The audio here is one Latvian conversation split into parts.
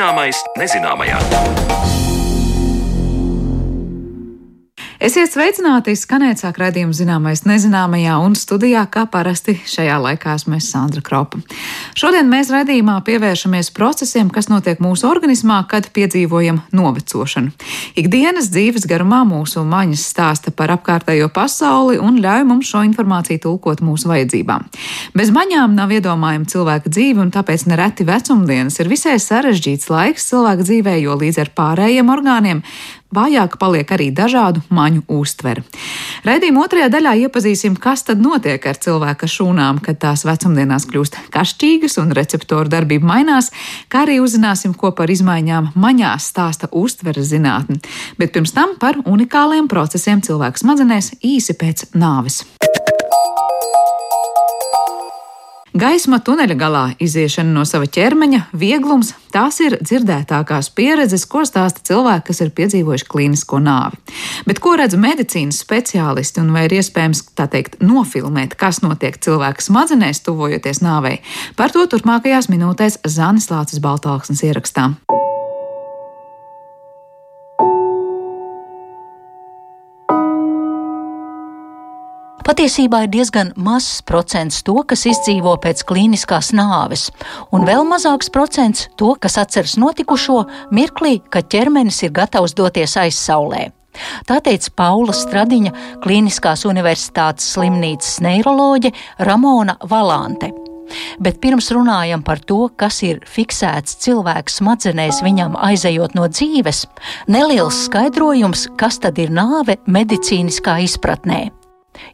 Zināmais nezināmajā. Esiet sveicināti! Skanēt sāk redzējumu zināmais nezināmajā un studijā, kā parasti šajā laikā esmu es Sandra Kropa. Šodien mēs redzījumā pievēršamies procesiem, kas notiek mūsu organismā, kad piedzīvojam novecošanu. Ikdienas dzīves garumā mūsu maņas stāsta par apkārtējo pasauli un ļauj mums šo informāciju tulkot mūsu vajadzībām. Bez maņām nav iedomājama cilvēka dzīve, un tāpēc nereti vecumdienas ir visai sarežģīts laiks cilvēka dzīvē, jo līdz ar pārējiem orgāniem Vājāka paliek arī dažādu maņu uztvere. Raidījuma otrajā daļā iepazīsim, kas tad notiek ar cilvēka šūnām, kad tās vecumdienās kļūst kašķīgas un receptoru darbība mainās, kā arī uzzināsim, ko par izmaiņām maņās stāsta uztveres zinātne. Bet pirms tam par unikāliem procesiem cilvēka smadzenēs īsi pēc nāves. Gaisma tuneļa galā, iziešana no sava ķermeņa, vieglums - tās ir dzirdētākās pieredzes, ko stāsta cilvēki, kas ir piedzīvojuši klīnisko nāvi. Bet ko redz medicīnas speciālisti un vai ir iespējams, tā teikt, nofilmēt, kas notiek cilvēka smadzenēs, tuvojoties nāvei? Par to turpmākajās minūtēs Zanis Lācis Baltāksnes ierakstā. Patiesībā ir diezgan mazs procents to, kas izdzīvo pēc klīniskās nāves, un vēl mazāks procents to, kas atceras notikušo mirklī, kad ķermenis ir gatavs doties aizsaulē. Tā teica Paula Stradiņa Kliniskās Universitātes slimnīcas neiroloģe Ramona Valante. Bet pirms runājam par to, kas ir fiksēts cilvēka smadzenēs viņam aizejot no dzīves, neliels skaidrojums, kas tad ir nāve medicīniskā izpratnē.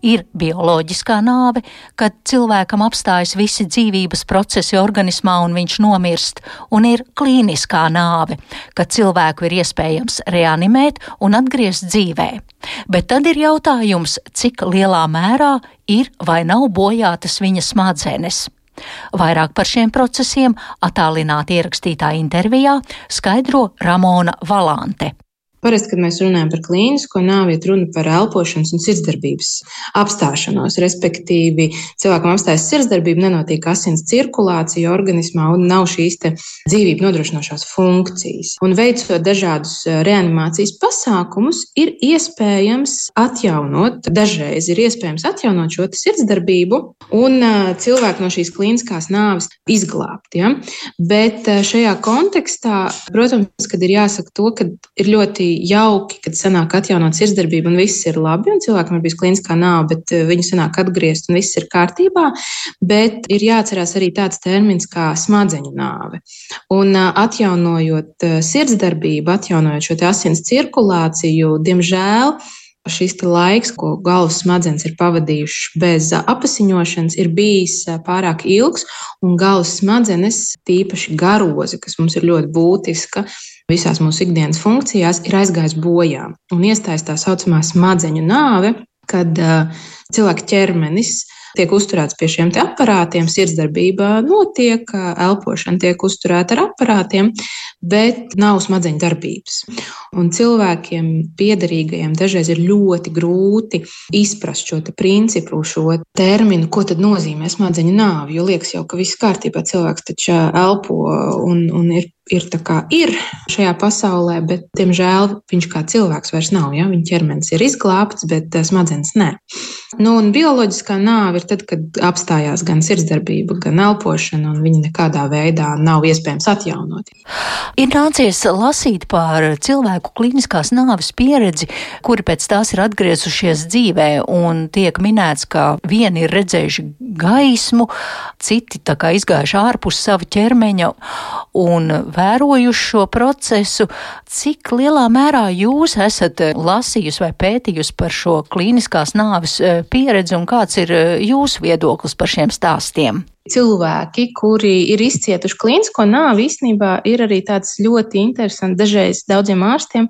Ir bioloģiskā nāve, kad cilvēkam apstājas visi dzīvības procesi organismā un viņš nomirst, un ir klīniskā nāve, kad cilvēku ir iespējams reanimēt un atgriezt dzīvē. Bet tad ir jautājums, cik lielā mērā ir vai nav bojātas viņa smadzenes. Vairāk par šiem procesiem attālināti ierakstītā intervijā skaidro Ramona Valante. Parasti, kad mēs runājam par klīnisko nāvi, ir runa par elpošanas un sirdsdarbības apstāšanos. Respektīvi, cilvēkam apstājas sirdsdarbība, nenotiek asins cirkulācija organismā un nav šīs dzīvību nodrošinošās funkcijas. Un veicot dažādus eh, reanimācijas pasākumus, ir iespējams atjaunot, dažreiz ir iespējams atjaunot šo sirdsdarbību un eh, cilvēku no šīs klīniskās nāves izglābt. Ja? Bet eh, šajā kontekstā, protams, kad ir jāsaka to, ka ir ļoti jauki, kad sanāk atjaunot sirdsdarbību un viss ir labi, un cilvēkam ir bijis klīniskā nāve, bet eh, viņu sanāk atgriezt un viss ir kārtībā. Bet ir jāatcerās arī tāds termins kā smadzeņu nāve. Un eh, atjaunojot eh, sirdsdarbību, atjaunojot šo asins cirkulāciju, diemžēl šis laiks, ko galvas smadzenes ir pavadījušas bez apziņošanas, ir bijis pārāk ilgs, un galvas smadzenes, tīpaši garozi, kas mums ir ļoti būtiska, visās mūsu ikdienas funkcijās ir aizgājis bojā un iestājas tā saucamā smadzeņu nāve, kad uh, cilvēka ķermenis tiek uzturēts pie šiem aparātiem, sirdsdarbība notiek, elpošana tiek uzturēta ar aparātiem, bet nav smadzeņu darbības. Un cilvēkiem, piederīgajiem, dažreiz ir ļoti grūti izprast šo principu, šo terminu, ko tad nozīmē smadzeņu nāve. Jo liekas jau, ka viss kārtībā, cilvēks taču elpo un, un ir ir tā kā ir šajā pasaulē, bet, diemžēl, viņš kā cilvēks vairs nav. Ja? Viņa ķermenis ir izglābts, bet uh, smadzenes nē. Nu, un bioloģiskā nāve ir tad, kad apstājās gan sirdsdarbība, gan elpošana, un viņa nekādā veidā nav iespējams atjaunot. Ir nācies lasīt par cilvēku klīniskās nāves pieredzi, kuri pēc tās ir atgriezušies dzīvē, un tiek minēts, ka vieni ir redzējuši gaismu, citi tā kā izgājuši ārpus sava ķermeņa, un vērojuši šo procesu, cik lielā mērā jūs esat eh, lasījusi vai pētījusi par šo klīniskās nāves eh, pieredzi un kāds ir eh, jūsu viedoklis par šiem stāstiem? cilvēki, kuri ir izcietuši klīnisko nāvi, īstenībā ir arī tāds ļoti interesants, dažreiz daudziem ārstiem,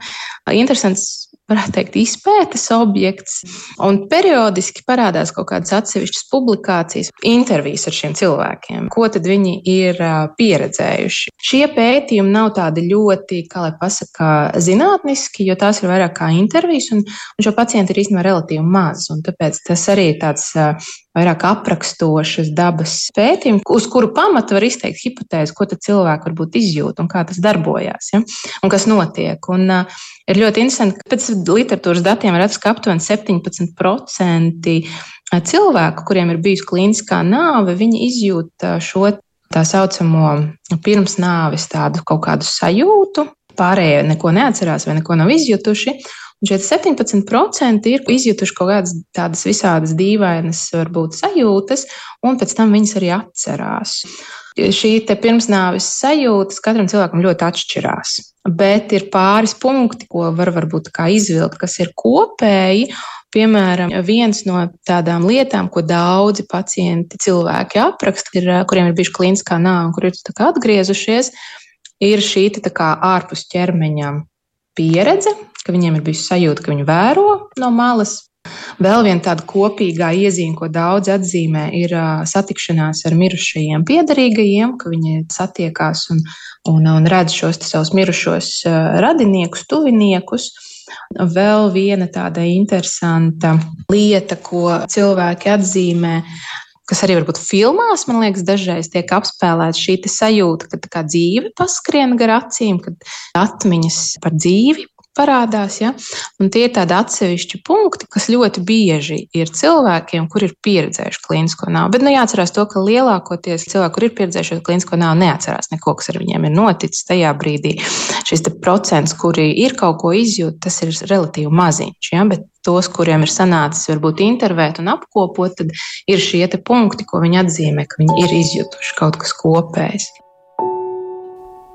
interesants varētu teikt, izpētes objekts. Un periodiski parādās kaut kādas atsevišķas publikācijas, intervijas ar šiem cilvēkiem, ko tad viņi ir pieredzējuši. Šie pētījumi nav tādi ļoti, kā lai pasakā, zinātniski, jo tās ir vairāk kā intervijas, un, un šo pacientu ir īstenībā relatīvi maz. Tāpēc tas arī ir tāds vairāk aprakstošas dabas pētījumi, uz kuru pamatu var izteikt hipotēzi, ko cilvēki varbūt izjūt un kā tas darbojās ja? un kas notiek. Un, uh, ir ļoti interesanti, ka pēc literatūras datiem atrast, ka aptuveni 17% cilvēku, kuriem ir bijusi klīniskā nāve, viņi izjūt šo tā saucamo pirms nāves tādu kaut kādu sajūtu, pārējie neko neatcerās vai neko nav izjutuši. Un šie 17% ir izjutuši kaut kādas tādas visādas dīvainas, varbūt sajūtas, un pēc tam viņas arī atcerās. Šī pirmsnāves sajūtas katram cilvēkam ļoti atšķirās, bet ir pāris punkti, ko var varbūt kā izvilkt, kas ir kopēji. Piemēram, viens no tādām lietām, ko daudzi pacienti cilvēki apraksta, ir, kuriem ir bijuši klīniskā nāve un kur ir atgriezušies, ir šī ārpus ķermeņa pieredze, ka viņiem ir bijusi sajūta, ka viņi vēro no malas. Vēl viena tāda kopīgā iezīme, ko daudz atzīmē, ir satikšanās ar mirušajiem piedarīgajiem, ka viņi satiekās un, un, un redz šos savus mirušos radiniekus, tuviniekus. Vēl viena tāda interesanta lieta, ko cilvēki atzīmē, kas arī varbūt filmās, man liekas, dažreiz tiek apspēlēta šī sajūta, ka dzīve paskrien gar acīm, kad atmiņas par dzīvi parādās. Ja? Un tie ir tādi atsevišķi punkti, kas ļoti bieži ir cilvēkiem, kur ir pieredzējuši klīnisko nāvi. Bet nu, jāatcerās to, ka lielākoties cilvēki, kur ir pieredzējuši klīnisko nāvi, neatcerās neko, kas ar viņiem ir noticis tajā brīdī. Šis procents, kuri ir kaut ko izjūt, tas ir relatīvi maziņš. Ja? Bet tos, kuriem ir sanācis varbūt intervēt un apkopot, tad ir šie punkti, ko viņi atzīmē, ka viņi ir izjutuši kaut kas kopējs.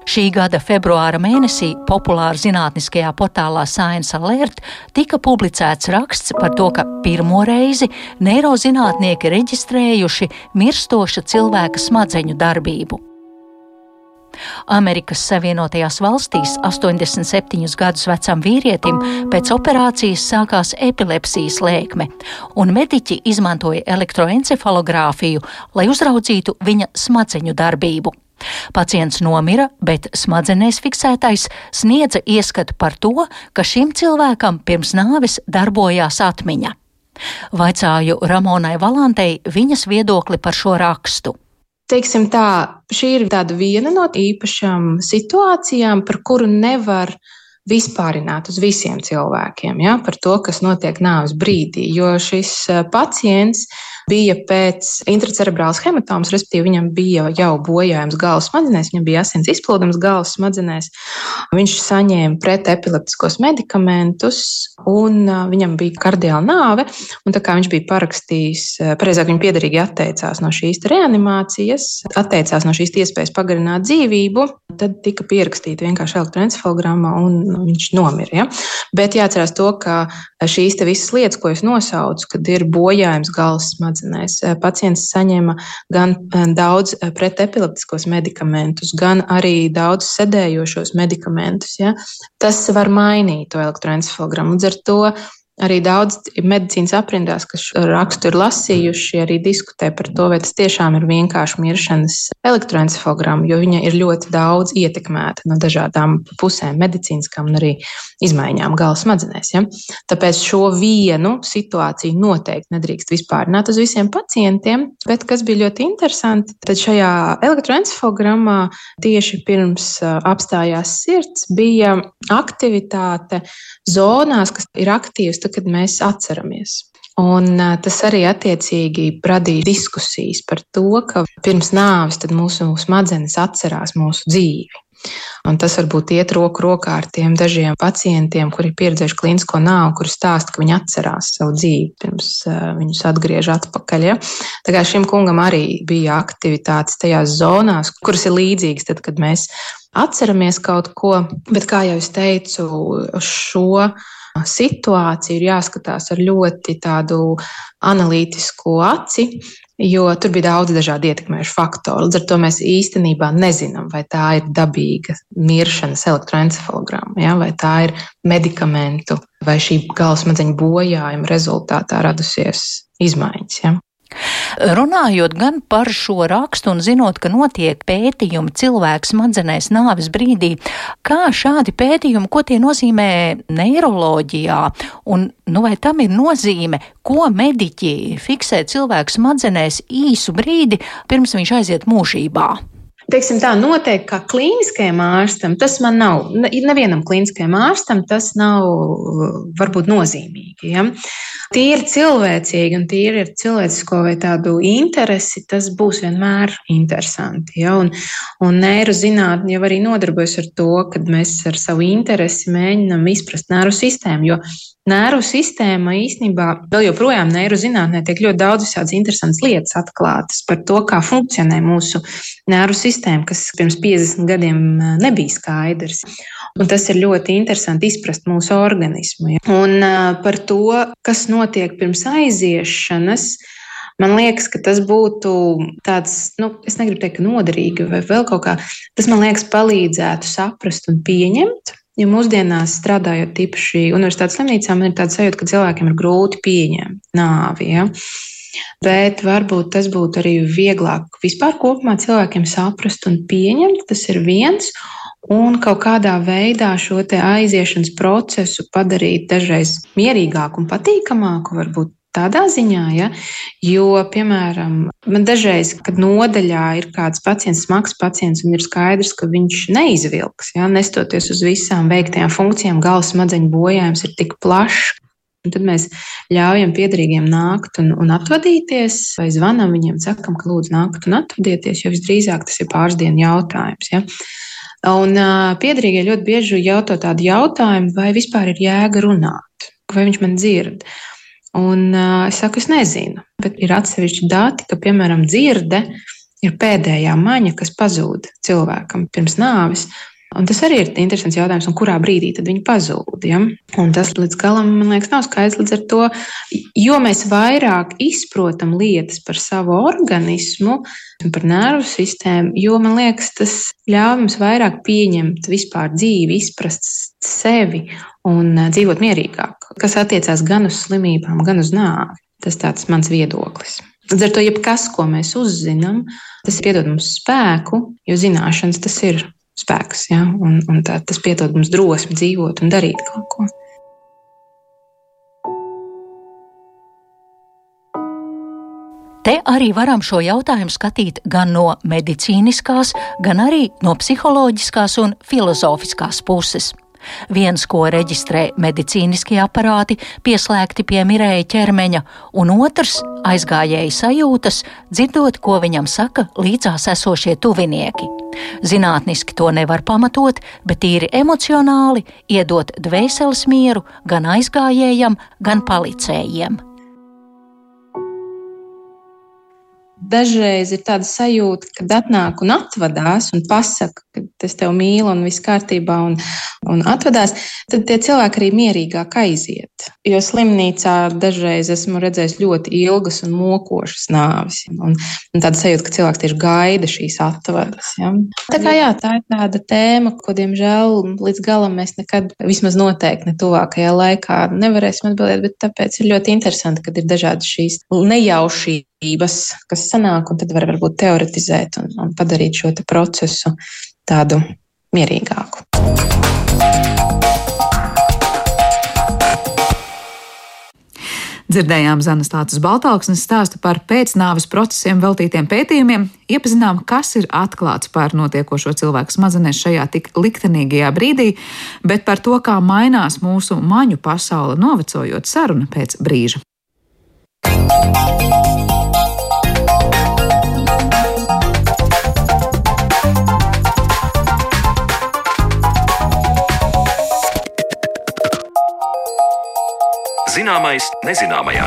Šī gada februāra mēnesī populāra zinātniskajā portālā Science Alert tika publicēts raksts par to, ka pirmo reizi neirozinātnieki reģistrējuši mirstoša cilvēka smadzeņu darbību. Amerikas Savienotajās valstīs 87 gadus vecam vīrietim pēc operācijas sākās epilepsijas lēkme, un mediķi izmantoja elektroencefalogrāfiju, lai uzraudzītu viņa smadzeņu darbību. Pacients nomira, bet smadzenēs fiksētais sniedza ieskatu par to, ka šim cilvēkam pirms nāves darbojās atmiņa. Vaicāju Ramonai Valantei viņas viedokli par šo rakstu. Teiksim tā, šī ir viena no īpašām situācijām, par kuru nevar vispārināt uz visiem cilvēkiem, ja, par to, kas notiek nāves brīdī. Jo šis eh, pacients bija pēc intracerebrālas hematomas, respektīvi viņam bija jau bojājums galvas smadzenēs, viņam bija asins izplūdums galvas smadzenēs. Viņš saņēma pretepileptiskos medikamentus, un viņam bija kardiāla nāve. Tā kā viņš bija parakstījis, pareizāk viņa piedarīgi atteicās no šīs reanimācijas, atteicās no šīs iespējas pagarināt dzīvību, tad tika pierakstīta vienkārši elektroencefalogramma un viņš nomira. Ja? Bet jāatcerās to, ka šīs visas lietas, ko es nosaucu, kad ir bojājums galvas smadzenēs. Eh, pacients saņēma gan eh, daudz eh, pretepileptiskos medikamentus, gan arī daudz sedējošos medikamentus. Ja? Tas var mainīt to elektroencefalogramu. Līdz ar to Arī daudz medicīnas aprindās, kas rakstu ir lasījuši, arī diskutē par to, vai tas tiešām ir vienkārši miršanas elektroencefalogramma, jo viņa ir ļoti daudz ietekmēta no dažādām pusēm, medicīniskām un arī izmaiņām galvas smadzenēs. Ja? Tāpēc šo vienu situāciju noteikti nedrīkst vispārināt uz visiem pacientiem, bet kas bija ļoti interesanti, tad šajā elektroencefalogrammā tieši pirms apstājās sirds bija aktivitāte zonās, kas ir aktīvas kad mēs atceramies. Un tas arī attiecīgi radīja diskusijas par to, ka pirms nāves mūsu smadzenes atcerās mūsu dzīvi. Un tas varbūt iet roku rokā ar tiem dažiem pacientiem, kuri ir pieredzējuši klīnisko nāvu, kuri stāsta, ka viņi atcerās savu dzīvi pirms uh, viņus atgriež atpakaļ. Ja? Tā kā šim kungam arī bija aktivitātes tajās zonās, kuras ir līdzīgas tad, kad mēs atceramies kaut ko. Bet, kā jau es teicu, šo situāciju ir jāskatās ar ļoti tādu analītisku aci, jo tur bija daudz dažādu ietekmējušu faktoru. Līdz ar to mēs īstenībā nezinām, vai tā ir dabīga miršanas elektroencefalogramma, ja, vai tā ir medikamentu vai šī galvasmadzeņu bojājuma rezultātā radusies izmaiņas. Ja. Runājot gan par šo rakstu un zinot, ka notiek pētījumi cilvēks smadzenēs nāves brīdī, kā šādi pētījumi, ko tie nozīmē neiroloģijā, un nu, vai tam ir nozīme, ko mediķi fiksē cilvēku smadzenēs īsu brīdi, pirms viņš aiziet mūžībā? Teiksim, tā noteikti kā klīniskajam ārstam, tas man nav, nevienam klīniskajam ārstam tas nav varbūt nozīmīgi. Ja? tīri cilvēcīgi un tīri ar cilvēcisko vai tādu interesi, tas būs vienmēr interesanti. Ja? Un, un neirozinātne jau arī nodarbojas ar to, kad mēs ar savu interesi mēģinam izprast nervu sistēmu. Jo Nervu sistēma īstenībā vēl joprojām neirozinātnē tiek ļoti daudz visādas interesantas lietas atklātas par to, kā funkcionē mūsu nervu sistēma, kas pirms 50 gadiem nebija skaidrs. Un tas ir ļoti interesanti izprast mūsu organismu. Un par to, kas notiek pirms aiziešanas, Man liekas, ka tas būtu tāds, nu, es negribu teikt, noderīgi vai vēl kaut kā. Tas man liekas, palīdzētu saprast un pieņemt. Jo mūsdienās, strādājot tieši universitātes slimnīcā, man ir tāds sajūta, ka cilvēkiem ir grūti pieņemt nāvi. Ja? Bet varbūt tas būtu arī vieglāk vispār kopumā cilvēkiem saprast un pieņemt. Tas ir viens un kaut kādā veidā šo aiziešanas procesu padarīt dažreiz mierīgāku un patīkamāku, varbūt tādā ziņā, ja, jo, piemēram, man dažreiz, kad nodaļā ir kāds pacients, smags pacients, un ir skaidrs, ka viņš neizvilks, ja, nestoties uz visām veiktajām funkcijām, galvas smadzeņu bojājums ir tik plašs. Tad mēs ļaujam piedarīgiem nākt un, un atvadīties, vai zvanam viņiem, sakam, ka lūdzu nākt un atvadieties, jo visdrīzāk tas ir pāris dienu jautājums. Ja. Un uh, piedarīgie ļoti bieži jautā tādu jautājumu, vai vispār ir jēga runāt, vai viņš man dzird. Un uh, es saku, es nezinu, bet ir atsevišķi dati, ka, piemēram, dzirde ir pēdējā maņa, kas pazūd cilvēkam pirms nāves. Un tas arī ir interesants jautājums, kurā brīdī tad viņi pazūd. Ja? Un tas līdz galam, man liekas, nav skaidrs. Līdz ar to, jo mēs vairāk izprotam lietas par savu organismu par nervu sistēmu, jo man liekas, tas ļauj mums vairāk pieņemt vispār dzīvi, izprast sevi un dzīvot mierīgāk, kas attiecās gan uz slimībām, gan uz nāvi. Tas tāds mans viedoklis. Līdz ar to, jebkas, ko mēs uzzinām, tas iedod mums spēku, jo zināšanas tas ir spēks. Ja? Un, un tā, tas piedod mums drosmi dzīvot un darīt kaut ko. Te arī varam šo jautājumu skatīt gan no medicīniskās, gan arī no psiholoģiskās un filozofiskās puses. Viens, ko reģistrē medicīniskie aparāti, pieslēgti pie mirēja ķermeņa, un otrs - aizgājēji sajūtas, dzirdot, ko viņam saka līdzās esošie tuvinieki. Zinātniski to nevar pamatot, bet tīri emocionāli iedot dvēseles mieru gan aizgājējam, gan palicējiem. Dažreiz ir tāda sajūta, kad atnāk un atvadās un pasaka, ka es tevi mīlu un viss kārtībā un, un atvadās, tad tie cilvēki arī mierīgāk aiziet. Jo slimnīcā dažreiz esmu redzējis ļoti ilgas un mokošas nāvis. Un, un tāda sajūta, ka cilvēks tieši gaida šīs atvadas. Ja? Tā kā jā, tā ir tāda tēma, ko, diemžēl, līdz galam mēs nekad, vismaz noteikti ne tuvākajā laikā, nevarēsim atbildēt, bet tāpēc ir ļoti interesanti, kad ir dažādas šīs nejaušības kas sanāk, un tad var varbūt teoretizēt un, un padarīt šo procesu tādu mierīgāku. Dzirdējām Zanas Tātas Baltāksnes stāstu par pēcnāves procesiem veltītiem pētījumiem, iepazinām, kas ir atklāts par notiekošo cilvēku smadzenēs šajā tik liktenīgajā brīdī, bet par to, kā mainās mūsu maņu pasaule novecojot saruna pēc brīža. Zināmais nezināmajā.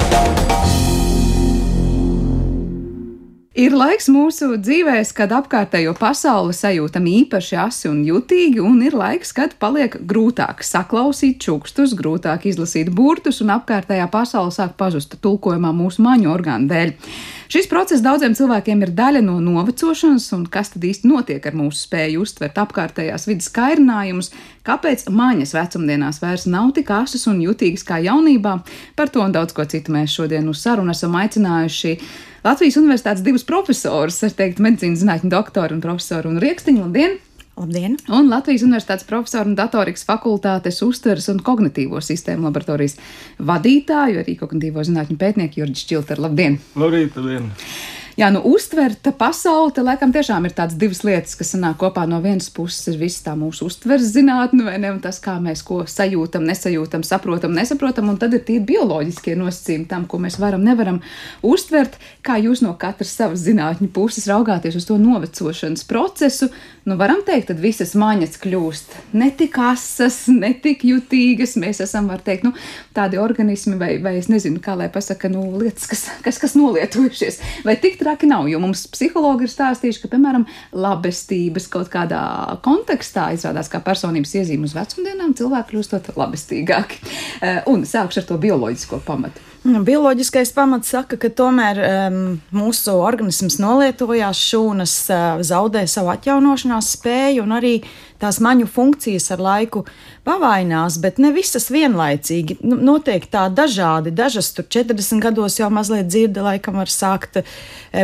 Ir laiks mūsu dzīvēs, kad apkārtējo pasauli sajūtam īpaši asi un jutīgi, un ir laiks, kad paliek grūtāk saklausīt čukstus, grūtāk izlasīt burtus, un apkārtējā pasaule sāk pazust tulkojumā mūsu maņu orgānu dēļ. Šis process daudziem cilvēkiem ir daļa no novecošanas, un kas tad īsti notiek ar mūsu spēju uztvert apkārtējās vidas kairinājumus, kāpēc mājas vecumdienās vairs nav tik asas un jutīgas kā jaunībā. Par to un daudz ko citu mēs šodien uz sarunu esam aicinājuši. Latvijas Universitātes divus profesorus, es teiktu, medicīnas zinātņu doktoru un profesoru un Riekstiņu. Labdien! Labdien! Un Latvijas Universitātes profesoru un datorikas fakultātes uztveres un kognitīvo sistēmu laboratorijas vadītāju, arī kognitīvo zinātņu pētnieku Jurģis Čilteru. Labdien! Labrīt! labdien. Jā, nu, uztverta pasaule, te laikam tiešām ir tādas divas lietas, kas sanāk kopā. No vienas puses ir viss tā mūsu uztveres zinātne, vai ne, un tas, kā mēs ko sajūtam, nesajūtam, saprotam, nesaprotam, un tad ir tie bioloģiskie nosacījumi tam, ko mēs varam, nevaram uztvert, kā jūs no katras savas zinātņu puses raugāties uz to novecošanas procesu. Nu, varam teikt, tad visas maņas kļūst ne tik asas, ne tik jutīgas. Mēs esam, var teikt, nu, tādi organismi, vai, vai es nezinu, kā lai pasaka, nu, lietas, kas, kas, kas nolietojušies, vai tik traki nav. Jo mums psihologi ir stāstījuši, ka, piemēram, labestības kaut kādā kontekstā izrādās kā personības iezīme uz vecumdienām, cilvēki kļūstot labestīgāki. Eh, un sākšu ar to bioloģisko pamatu. Nu, bioloģiskais pamats saka, ka tomēr um, mūsu organisms nolietojās, šūnas uh, zaudē savu atjaunošanās spēju un arī tās maņu funkcijas ar laiku pavainās, bet ne visas vienlaicīgi. Nu, notiek tā dažādi. Dažas tur 40 gados jau mazliet dzirde, laikam var sākt e,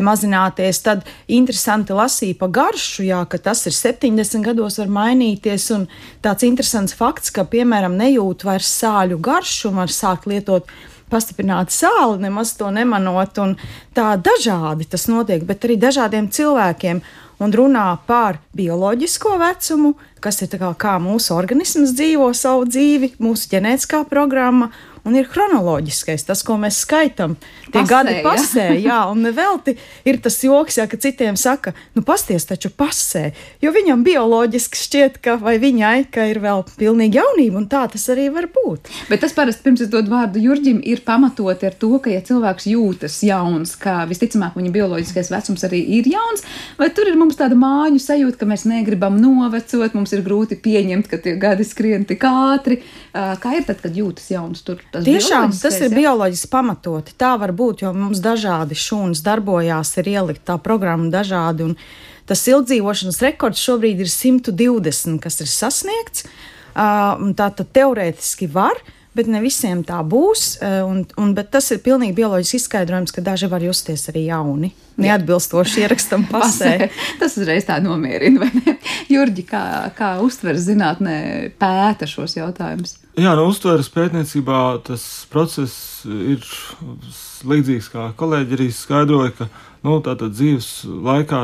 mazināties. Tad interesanti lasīja pa garšu, jā, ka tas ir 70 gados var mainīties. Un tāds interesants fakts, ka, piemēram, nejūt vairs sāļu garšu un var sākt lietot pastiprināt sāli, nemaz to nemanot. Tā dažādi tas notiek, bet arī dažādiem cilvēkiem. Un runā par bioloģisko vecumu, kas ir kā, kā mūsu organisms dzīvo savu dzīvi, mūsu ģenētiskā programma, un ir chronoloģiskais, tas, ko mēs skaitām. Tie pasē, gadi pasē, jā, jā un nevelti ir tas joks, jā, ka citiem saka, nu pasties taču pasē, jo viņam bioloģiski šķiet, ka vai viņai, ka ir vēl pilnīgi jaunība, un tā tas arī var būt. Bet tas parasti, pirms es dodu vārdu Jurģim, ir pamatoti ar to, ka, ja cilvēks jūtas jauns, ka visticamāk viņa bioloģiskais vecums arī ir jauns, vai tur ir mums tāda māju sajūta, ka mēs negribam novecot, mums ir grūti pieņemt, ka tie gadi skrien tik ātri. Kā ir tad, kad jūtas jauns? Tur tas Tiešām tas ir bioloģiski pamatoti. Tā var būt, jo mums dažādi šūnas darbojās, ir ielikt tā programma dažādi. Tas ilgdzīvošanas rekords šobrīd ir 120, kas ir sasniegts. Tā tad teorētiski var, bet ne visiem tā būs. Un, un, tas ir pilnīgi bioloģiski izskaidrojams, ka daži var justies arī jauni. Neatbilstoši ierakstam pasē. tas uzreiz tā nomierina. Jurģi, kā, kā uztver zinātnē, pēta šos jautājumus? Jā, no uztveres pētniecībā tas process ir līdzīgs, kā kolēģi arī skaidroja, ka nu, dzīves laikā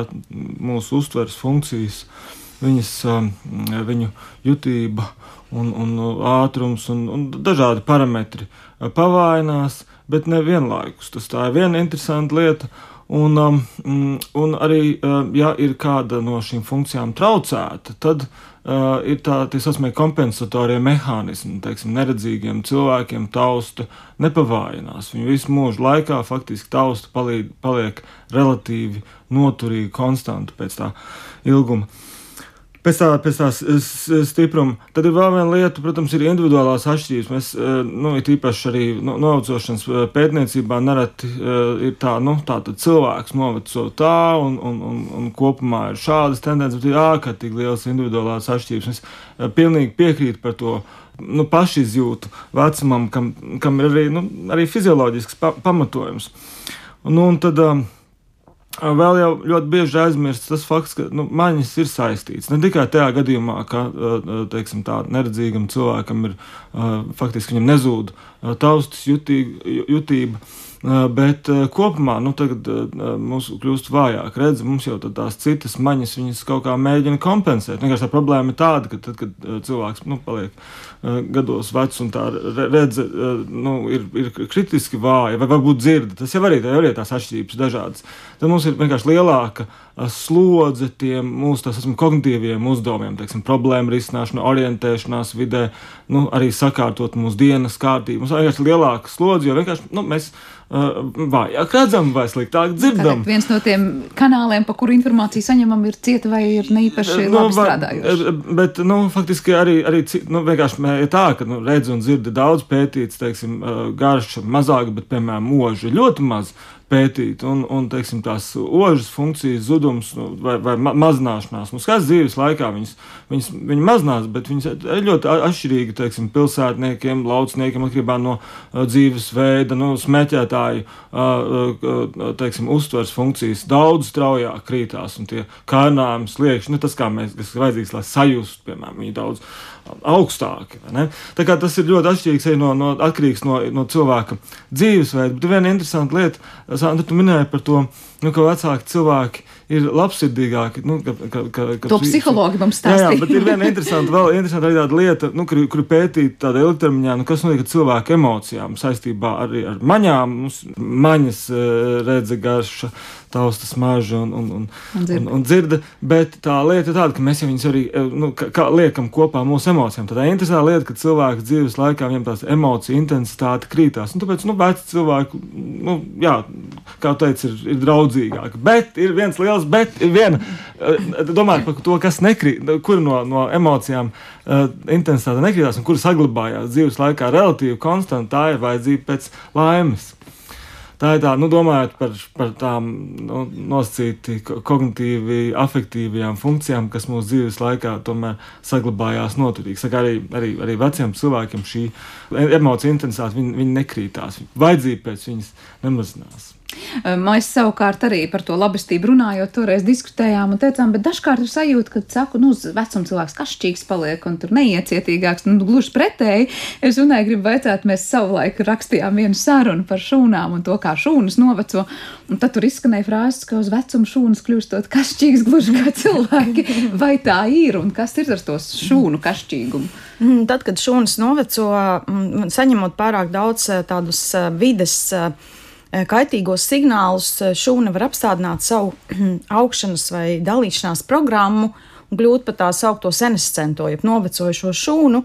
mūsu uztveres funkcijas, viņas, um, viņu jutība un, un ātrums un, un dažādi parametri pavājinās, bet ne vienlaikus. Tas tā ir viena interesanta lieta. Un, um, un arī, um, ja ir kāda no šīm funkcijām traucēta, tad uh, ir tādi tā kompensatorie mehānismi. Teiksim, neredzīgiem cilvēkiem tausta nepavājinās. Viņu visu mūžu laikā faktiski tausta paliek, paliek relatīvi noturīga, konstanta pēc tā ilguma. Uh, pēc tā, pēc tā stipruma. Tad ir vēl viena lieta, protams, ir individuālās atšķirības. Mēs, eh, nu, it īpaši arī no, novecošanas eh, pētniecībā nereti uh, ir tā, nu, tā cilvēks noveco tā, un, un, un, un kopumā ir šādas tendences, bet ir ārkārtīgi lielas individuālās atšķirības. Es pilnīgi piekrītu par to. Nu, pašizjūtu vecumam, kam, kam ir arī, nu, arī fizioloģisks pa, pamatojums. Nu, un tad, uh, Vēl jau ļoti bieži aizmirst tas fakts, ka nu, maņas ir saistītas. Ne tikai tajā gadījumā, ka teiksim, neredzīgam cilvēkam ir faktiski nezūd taustas jutība Bet kopumā nu, tagad mums kļūst vājāk redz, mums jau tās citas maņas, viņas kaut kā mēģina kompensēt. Vienkārši tā problēma ir tāda, ka tad, kad cilvēks nu, paliek gados vecs un tā redze nu, ir, ir kritiski vāja, vai varbūt dzird, tas jau arī, jau arī tās atšķirības dažādas. Tad mums ir vienkārši lielāka slodze tiem mūsu esam, kognitīviem uzdevumiem, teiksim, problēmu risināšana, orientēšanās vidē, nu, arī sakārtot mūsu dienas kārtību. Mums ir vienkārši lielāka slodze, jo vienkārši nu, mēs uh, vājāk redzam vai sliktāk dzirdam. Tātad viens no tiem kanāliem, pa kuru informāciju saņemam, ir cieta vai ir neīpaši nu, labi strādājoši. Bet, nu, faktiski arī, arī nu, vienkārši ir tā, ka nu, redz un dzird daudz pētīts, teiksim, garša mazāk, bet, piemēram, mūža ļoti maz. Pētīt. Un, un teiksim, tās ožas funkcijas zudums nu, vai, vai ma mazināšanās. Nu, Skats dzīves laikā viņas, viņas, viņa mazinās, bet viņas ļoti atšķirīgi teiksim, pilsētniekiem, laucniekiem, atkarībā no uh, dzīvesveida, no smēķētāju uh, uh, teiksim, uztveres funkcijas. Daudz straujāk krītās un tie kārdinājumi sliekšņi, nu, tas, kā mēs, kas ir vajadzīgs, lai sajustu, piemēram, viņi daudz augstāki. Tas ir ļoti atšķirīgs no, no, atkarīgs no, no cilvēka dzīvesveida. Bet viena interesanta lieta, Sandra, tu minēji par to, nu, ka vecāki cilvēki ir labsirdīgāki. Nu, ka, ka, ka, ka to psihologi mums stāsta. Jā, jā, bet ir viena interesanta, vēl interesanta tāda lieta, nu, kur, kur pētīt tādā ilgtermiņā, nu, kas notiek ar cilvēku emocijām saistībā arī ar maņām, mums maņas eh, redze garša, taustas maža un, un, un, un, un, un dzirda, bet tā lieta ir tāda, ka mēs jau viņus arī eh, nu, kā, kā liekam kopā mūsu emocijām. Tad interesanta lieta, ka cilvēks dzīves laikā viņam tās emociju intensitāte krītās. Un tāpēc, nu, veci cilvēki, nu, jā, kā teicu, ir, ir draudzīgāki. Bet ir viens liels, bet ir viena, eh, domājot par to, kas nekrīt, kur no, no emocijām uh, intensitāte nekrītās un kur saglabājās dzīves laikā relatīvi konstanta, tā ir vajadzība pēc laimes tā ir tā, nu, domājot par, par tām nu, nosacīti kognitīvi, afektīvajām funkcijām, kas mūsu dzīves laikā tomēr saglabājās noturīgi. Saka, arī, arī, arī veciem cilvēkiem šī emociju intensitāte viņi, viņi nekrītās, vajadzība pēc viņas nemazinās. Mēs savukārt arī par to labestību runājot, toreiz diskutējām un teicām, bet dažkārt ir sajūta, ka, saku, nu, vecuma cilvēks kašķīgs paliek un tur neiecietīgāks, nu, gluži pretēji. Es runāju, gribu vaicāt, mēs savulaik rakstījām vienu sarunu par šūnām un to, kā šūnas noveco, un tad tur izskanēja frāzes, ka uz vecumu šūnas kļūstot kašķīgs gluži kā cilvēki. Vai tā ir un kas ir ar to šūnu kašķīgumu? Mm, tad, kad šūnas noveco, mm, saņemot pārāk daudz tādus vides Eh, kaitīgos signālus eh, šūna var apstādināt savu augšanas vai dalīšanās programmu un kļūt par tā saucamo senescento, jeb novecojušo šūnu.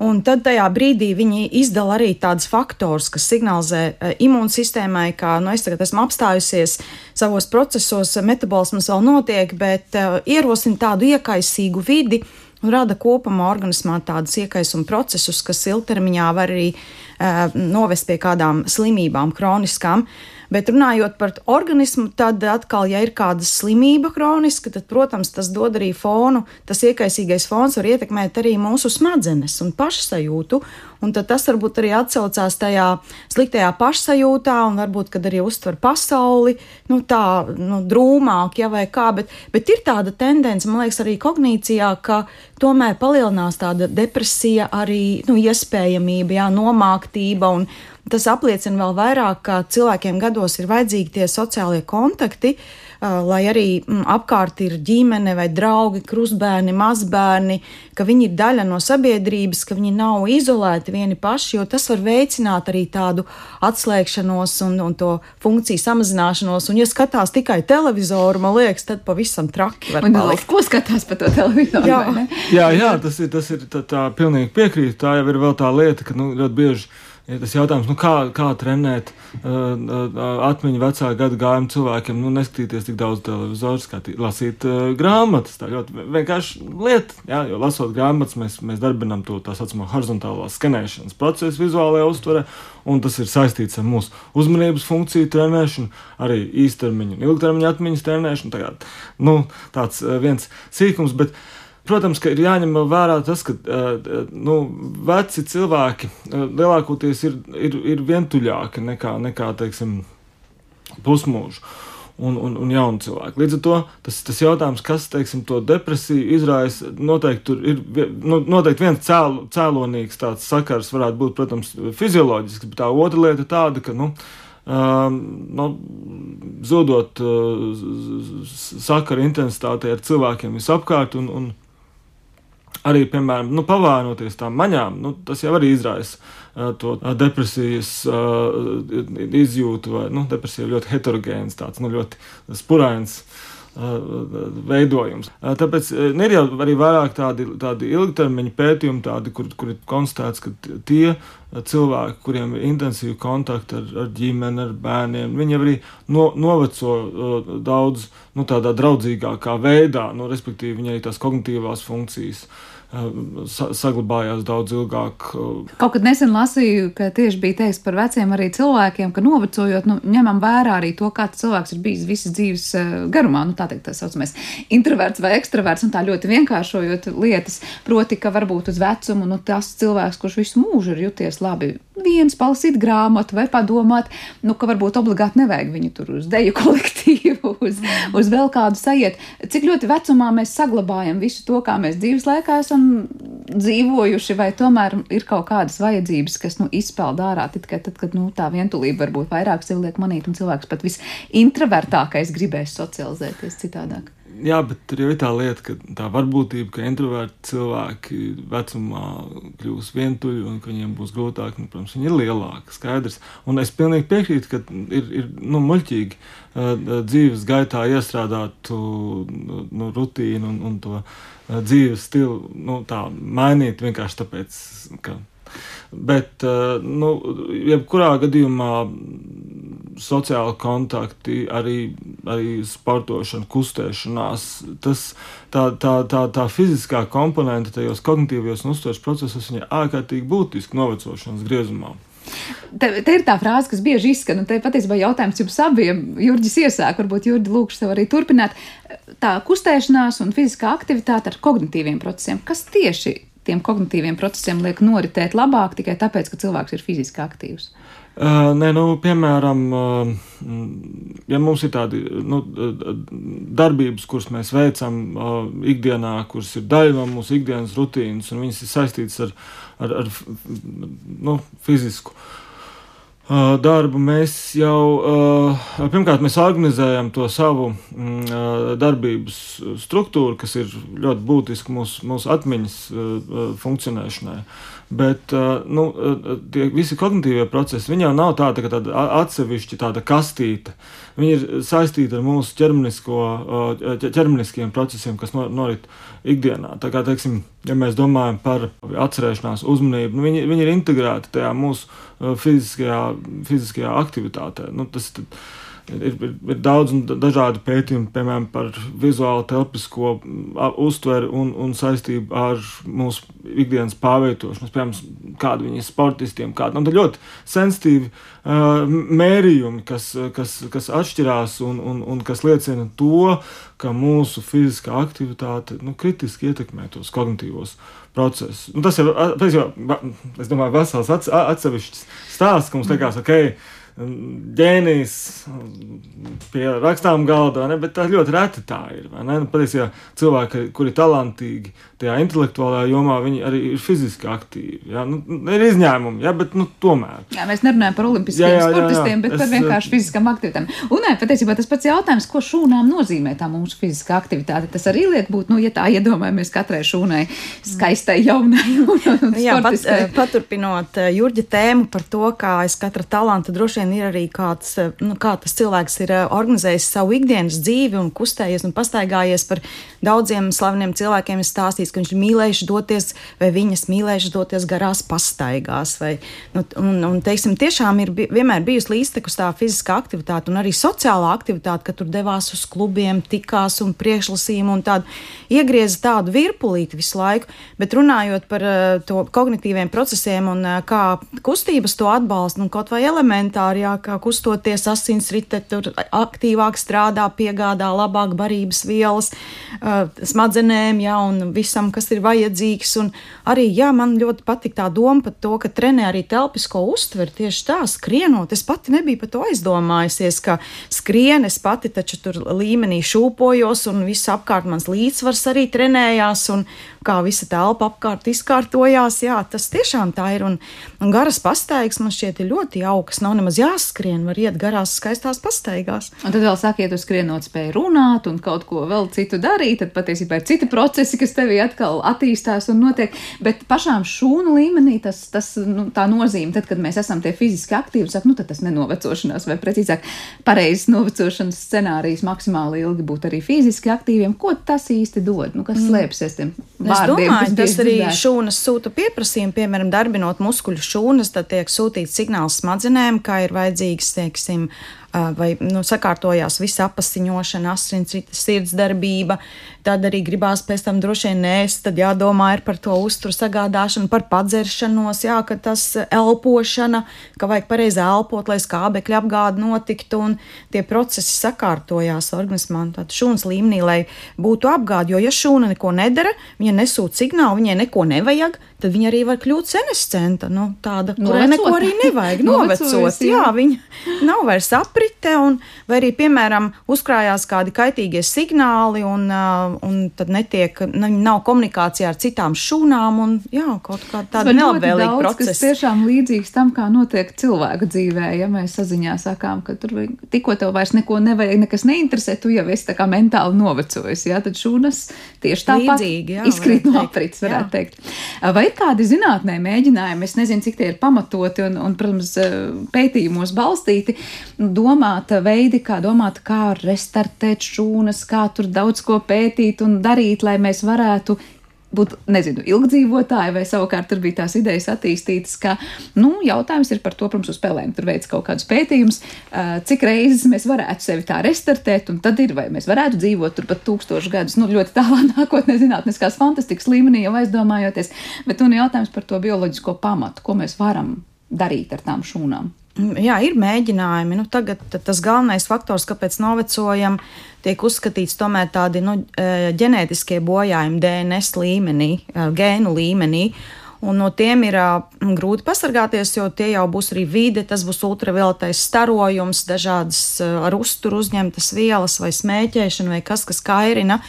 Un tad tajā brīdī viņi izdala arī tādus faktorus, kas signalizē uh, imūnsistēmai, ka nu, es tagad esmu apstājusies savos procesos, metabolisms vēl notiek, bet uh, ierosina tādu iekaisīgu vidi, uh, un rada kopumā organismā tādus iekaisuma procesus, kas ilgtermiņā var arī uh, novest pie kādām slimībām, kroniskām. Bet runājot par organismu, tad atkal, ja ir kāda slimība kroniska, tad, protams, tas dod arī fonu. Tas iekaisīgais fons var ietekmēt arī mūsu smadzenes un pašsajūtu. Un tas varbūt arī atcaucās tajā sliktajā pašsajūtā, un varbūt arī uztver pasauli nu, tā nu, drūmāk, ja vai kā. Bet, bet ir tāda tendence, man liekas, arī kognīcijā, ka tomēr palielinās tāda depresija, arī nu, iespējamība, jā, nomāktība. Un, Tas apliecina vēl vairāk, ka cilvēkiem gados ir vajadzīgi tie sociālie kontakti, lai arī apkārt ir ģimene vai draugi, krustbērni, mazbērni, ka viņi ir daļa no sabiedrības, ka viņi nav izolēti vieni paši, jo tas var veicināt arī tādu atslēgšanos un, un to funkciju samazināšanos. Un, ja skatās tikai televizoru, man liekas, tad pavisam traki var būt. Ko skatās pa to televizoru? Jā, jā, jā tas ir, tas ir tā, tā pilnīgi piekrīt. Tā jau ir vēl tā lieta, ka nu, ļoti bieži Ja tas jautājums, nu kā, kā trenēt uh, uh, atmiņu vecā gada gājuma cilvēkiem, nu, neskatīties tik daudz televizoru, skatīt, lasīt uh, grāmatas. Tā ļoti vienkārši lieta, jā, jo lasot grāmatas, mēs, mēs darbinām to tā saucamo horizontālā skanēšanas procesu vizuālajā uztverē, un tas ir saistīts ar mūsu uzmanības funkciju trenēšanu, arī īstermiņa un ilgtermiņa atmiņas trenēšanu. Tagad, nu, tāds uh, viens sīkums, bet uh, Protams, ka ir jāņem vērā tas, ka nu, veci cilvēki lielākoties ir, ir, ir vientuļāki nekā, nekā teiksim, pusmūžu. Un, un, un jaunu cilvēku. Līdz ar to tas, tas jautājums, kas teiksim, to depresiju izraisa, noteikti ir nu, noteikti viens cēl, cēlonīgs tāds sakars, varētu būt, protams, fizioloģisks, bet tā otra lieta ir tāda, ka nu, Um, nu, zudot uh, sakaru intensitātei ar cilvēkiem visapkārt un, un, arī, piemēram, nu, pavainoties tām maņām, nu, tas jau arī izraisa uh, to uh, depresijas uh, izjūtu, vai nu, depresija ir ļoti heterogēns, tāds nu, ļoti spurains. Uh, veidojums. Uh, tāpēc uh, ir jau arī vairāk tādi, tādi ilgtermiņa pētījumi, tādi, kur, kur ir konstatēts, ka tie cilvēki, kuriem ir intensīvi kontakti ar, ar ģimeni, ar bērniem, viņi arī no, noveco daudz nu, tādā draudzīgākā veidā, nu, respektīvi, viņi arī tās kognitīvās funkcijas uh, saglabājās daudz ilgāk. Kaut kad nesen lasīju, ka tieši bija teikts par veciem arī cilvēkiem, ka novecojot, nu, ņemam vērā arī to, kāds cilvēks ir bijis visas dzīves garumā, nu tā teikt, tā saucamais introverts vai ekstraverts, un tā ļoti vienkāršojot lietas, proti, ka varbūt uz vecumu, nu tas cilvēks, kurš visu mūžu ir juties labi, viens palasīt grāmatu vai padomāt, nu, ka varbūt obligāti nevajag viņu tur uz deju kolektīvu, uz, uz vēl kādu sajiet. Cik ļoti vecumā mēs saglabājam visu to, kā mēs dzīves laikā esam esam dzīvojuši, vai tomēr ir kaut kādas vajadzības, kas nu, izpeld ārā tikai tad, kad nu, tā vientulība varbūt vairāk sev liek manīt, un cilvēks pat visintrovertākais gribēs socializēties citādāk. Jā, bet tur jau ir tā lieta, ka tā varbūtība, ka introverti cilvēki vecumā kļūs vientuļi un ka viņiem būs grūtāk, nu, protams, viņi ir lielāki, skaidrs. Un es pilnīgi piekrītu, ka ir, ir nu, muļķīgi uh, dzīves gaitā iestrādāt uh, nu, rutīnu un, un to uh, dzīves stilu nu, tā, mainīt vienkārši tāpēc, ka. Bet, nu, jebkurā gadījumā sociāli kontakti, arī, arī sportošana, kustēšanās. Tas, tā, tā, tā, tā fiziskā komponente tajos kognitīvajos un uztveres procesos ir ārkārtīgi būtiska novecošanas griezumā. Te, te ir tā frāze, kas bieži izskan, un te patiesībā jautājums jums abiem, Jurģis iesāk, varbūt Jurģi lūkšu tev arī turpināt. Tā kustēšanās un fiziskā aktivitāte ar kognitīviem procesiem, kas tieši tiem kognitīviem procesiem liek noritēt labāk tikai tāpēc, ka cilvēks ir fiziski aktīvs? Uh, nē, nu, piemēram, uh, ja mums ir tādi nu, darbības, kuras mēs veicam uh, ikdienā, kuras ir daļa no mūsu ikdienas rutīnas, un viņas ir saistītas ar, ar, ar nu, fizisku darbu, mēs jau pirmkārt mēs organizējam to savu mm, darbības struktūru, kas ir ļoti būtiska mūsu, mūsu atmiņas funkcionēšanai. Bet nu, tie visi kognitīvie procesi, viņi jau nav tāda, tā tāda atsevišķa tāda kastīte. Viņi ir saistīti ar mūsu ķermeniskiem procesiem, kas norit ikdienā. Tā kā, teiksim, ja mēs domājam par atcerēšanās uzmanību, nu, viņi, viņi ir integrēti tajā mūsu fiziskajā, fiziskajā aktivitātē. Nu, tas, tad, Ir, ir, ir daudz un dažādi pētījumi, piemēram, par vizuālo telpisko uztveri un, un saistību ar mūsu ikdienas pārvietošanos, piemēram, kāda viņi ir sportistiem, kāda nu, ļoti sensitīvi uh, mērījumi, kas, kas, kas atšķirās un, un, un kas liecina to, ka mūsu fiziskā aktivitāte nu, kritiski ietekmē tos kognitīvos procesus. Nu, tas ir, es domāju, vesels atsevišķs stāsts, ka mums liekas, ok, ģēnijs pie rakstām galda, ne, bet tā ļoti reti tā ir. Nu, patiesībā cilvēki, kuri ir talantīgi tajā intelektuālajā jomā, viņi arī ir fiziski aktīvi. Ja? Nu, ir izņēmumi, ja? bet nu, tomēr. Jā, mēs nerunājam par olimpiskiem jā, jā, jā, sportistiem, jā. bet es, par vienkārši fiziskām aktivitātēm. Un nē, patiesībā tas pats jautājums, ko šūnām nozīmē tā mūsu fiziskā aktivitāte. Tas arī liek būt, nu, ja tā iedomājamies katrai šūnai skaistai, jaunai un, un jā, pat, eh, paturpinot eh, Jurģa tēmu par to, kā aiz katra talanta droši vien ir arī kāds, eh, nu, kā tas cilvēks ir organizējis savu ikdienas dzīvi un kustējies un pastaigājies par daudziem slaveniem cilvēkiem, stāstījis stāstījis, ka viņš ir mīlējis doties, vai viņas mīlējuši doties garās pastaigās. Vai, nu, un, un, teiksim, tiešām ir vienmēr bijusi līdztekus tā fiziskā aktivitāte un arī sociālā aktivitāte, ka tur devās uz klubiem, tikās un priekšlasījumu un tādu iegrieza tādu virpulīti visu laiku. Bet runājot par uh, to kognitīviem procesiem un kā kustības to atbalsta, nu, kaut vai elementāri, jā, kā kustoties asinsrite, tur aktīvāk strādā, piegādā labāk barības vielas uh, smadzenēm, jā, un visam, kas ir vajadzīgs. Un arī jā, man ļoti patīk tā doma par to, ka trenē arī telpisko uztveri tieši tā, skrienot. Es pati nebiju par to aizdomājusies, ka skrien, es pati taču tur līmenī šūpojos, un viss apkārt mans līdzsvars arī trenējās, un kā visa telpa apkārt izkārtojās. Jā, tas tiešām tā ir. Un, un garas pastaigas man šķiet ļoti jaukas. Nav nemaz jāskrien, var iet garās, skaistās pastaigās. Un tad vēl sakiet, uz skrienot spēju runāt un kaut ko vēl citu darīt. Tad patiesībā ir citi procesi, kas tevī atkal attīstās un notiek. Bet pašām šūnu līmenī tas, tas nu, tā nozīme, tad, kad mēs esam tie fiziski aktīvi, saka, nu, tad tas nenovecošanās, vai precīzāk, pareizs novecošanas scenārijs maksimāli ilgi būt arī fiziski aktīviem. Ko tas īsti dod? Nu, kas mm. slēpsies tiem vārdiem. Es domāju, tas arī dzirdēt. šūnas sūta pieprasījumu, piemēram, darbinot muskuļu šūnas, tad tiek sūtīts signāls smadzenēm, kā ir vajadzīgs, teiksim, vai nu, sakārtojās visa apasiņošana, asinsrites sirdsdarbība, tad arī gribās pēc tam droši vien ēst, tad jādomā ir par to uzturu sagādāšanu, par padzeršanos, jā, ka tas elpošana, ka vajag pareizi elpot, lai skābekļa apgāde notiktu, un tie procesi sakārtojās organismā, tad šūnas līmenī, lai būtu apgāde, jo ja šūna neko nedara, viņa nesūta signālu, viņai neko nevajag, tad viņa arī var kļūt senescenta, nu, tāda, kurai neko arī nevajag novecot. jā, viņa nav vairs aprite, un, vai arī, piemēram, uzkrājās kādi kaitīgie signāli, un, uh, un tad netiek, nu, nav komunikācijā ar citām šūnām, un jā, kaut kā tāda nelabvēlīga procesa. Tas tiešām līdzīgs tam, kā notiek cilvēku dzīvē, ja mēs saziņā sakām, ka tur tikko tev vairs neko nevajag, nekas neinteresē, tu jau esi tā kā mentāli novecojis, jā, tad šūnas tieši tāpat Līdzīgi, jā, izkrīt no aprits, varētu jā. teikt. Vai ir kādi zinātnē mēģinājumi, es nezinu, cik tie ir pamatoti un, un protams, pētījumos balstīti, domāt veidi, kā domāt, kā restartēt šūnas, kā tur daudz ko pētīt un darīt, lai mēs varētu būt, nezinu, ilgdzīvotāji, vai savukārt tur bija tās idejas attīstītas, ka, nu, jautājums ir par to, protams, uz spēlēm. Tur veids kaut kādus pētījumus, cik reizes mēs varētu sevi tā restartēt, un tad ir, vai mēs varētu dzīvot tur pat tūkstošu gadus, nu, ļoti tālā nākotnē, zinātniskās fantastikas līmenī jau aizdomājoties, bet un jautājums par to bioloģisko pamatu, ko mēs varam darīt ar tām šūnām. Jā, ir mēģinājumi. Nu, tagad tas galvenais faktors, kāpēc novecojam, tiek uzskatīts tomēr tādi nu, e, ģenētiskie bojājumi DNS līmenī, e, gēnu līmenī. Un no tiem ir uh, grūti pasargāties, jo tie jau būs arī vide, tas būs ultravioletais starojums, dažādas ar uzturu uzņemtas vielas vai smēķēšana vai kas, kas kairina.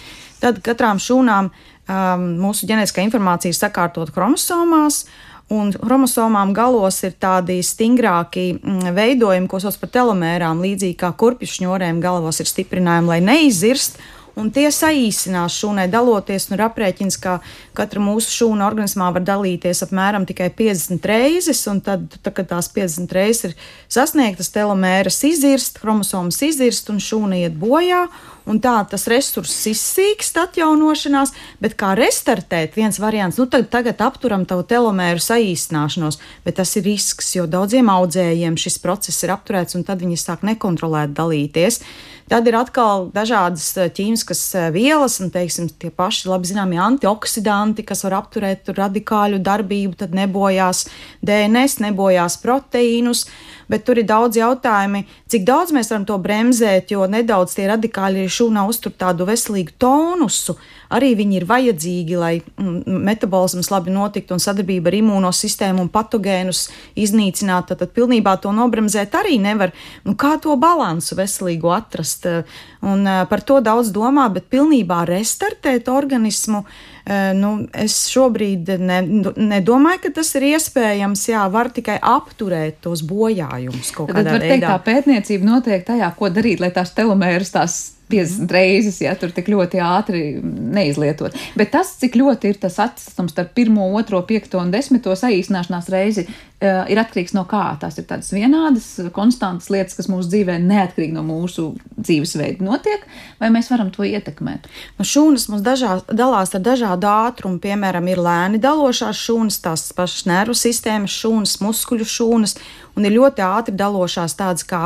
Tad katrām šūnām um, mūsu ģenētiskā informācija ir sakārtot chromosomās. Un chromosomām galos ir tādi stingrāki mm, veidojumi, ko sauc par telomērām, līdzīgi kā kurpju šņurēm galos ir stiprinājumi, lai neizirst. Un tie saīsinās šūnai daloties, un ir aprēķins, ka katra mūsu šūna organismā var dalīties apmēram tikai 50 reizes, tad, tad kad tās 50 reizes ir sasniegtas, telomēras izirst, chromosomas izirst, un šūna iet bojā, un tā tas resurss izsīkst atjaunošanās, bet kā restartēt, viens variants, nu tad tagad apturam tavu telomēru saīsināšanos, bet tas ir risks, jo daudziem audzējiem šis process ir apturēts, un tad viņi sāk nekontrolēt dalīties. Tad ir atkal dažādas eh, ķīmiskas eh, vielas, un teiksim, tie paši labi zināmie antioksidanti, kas var apturēt radikāļu darbību, tad nebojās DNS, nebojās proteīnus. Bet tur ir daudz jautājumu, cik daudz mēs varam to bremzēt, jo nedaudz tie radikāļi arī šūnā uztur tādu veselīgu tonusu. Arī viņi ir vajadzīgi, lai mm, metabolisms labi notiktu un sadarbība ar imūnosistēmu un patogēnus iznīcinātu. Tad, pilnībā to nobremzēt arī nevar. Nu, kā to balansu veselīgu atrast? Un par to daudz domā, bet pilnībā restartēt organismu. Nu, es šobrīd ne, nedomāju, ka tas ir iespējams. Jā, var tikai apturēt tos bojājumus kaut kādā veidā. Tad var teikt, tā pētniecība notiek tajā, ko darīt, lai tās telomēras tās 50 reizes, ja tur tik ļoti ātri neizlietot. Bet tas, cik ļoti ir tas atstums starp pirmo, otro, piekto un desmito saīsināšanās reizi, uh, ir atkarīgs no kā. Tās ir tādas vienādas, konstantas lietas, kas mūsu dzīvē neatkarīgi no mūsu dzīvesveida notiek, vai mēs varam to ietekmēt? Nu, šūnas mums dažā, dalās ar dažādu ātrumu. Piemēram, ir lēni dalošās šūnas, tās pašas nervu sistēmas šūnas, muskuļu šūnas un ir ļoti ātri dalošās tādas kā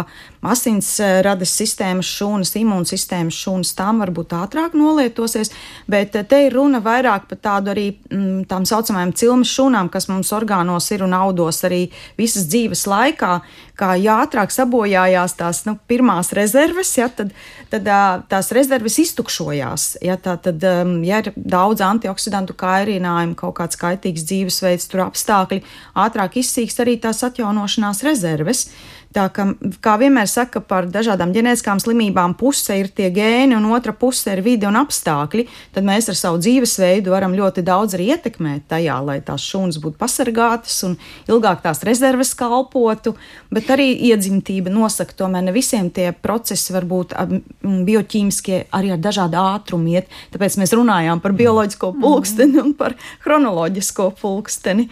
asinsrades eh, sistēmas šūnas, imūnsistēmas šūnas, tām varbūt ātrāk nolietosies, bet eh, te ir runa vairāk par tādu arī mm, tām saucamajām cilmes šūnām, kas mums orgānos ir un audos arī visas dzīves laikā, kā ja ātrāk sabojājās tās nu, pirmās rezerves, ja, tad, tad tās rezerves iztukšojās. Ja, tā, tad, ja ir daudz antioksidantu kairinājumu, kaut kāds kaitīgs dzīvesveids, tur apstākļi, ātrāk izsīkst arī tās atjaunošanās rezerves. Tā kā, kā vienmēr saka par dažādām ģenētiskām slimībām, puse ir tie gēni, un otra puse ir vide un apstākļi. Tad mēs ar savu dzīvesveidu varam ļoti daudz arī ietekmēt tajā, lai tās šūnas būtu pasargātas un ilgāk tās rezerves kalpotu. Bet arī iedzimtība nosaka, tomēr ne visiem tie procesi var būt bioķīmiskie, arī ar dažādu ātrumu iet. Tāpēc mēs runājām par bioloģisko mhm. pulksteni un par chronoloģisko pulksteni.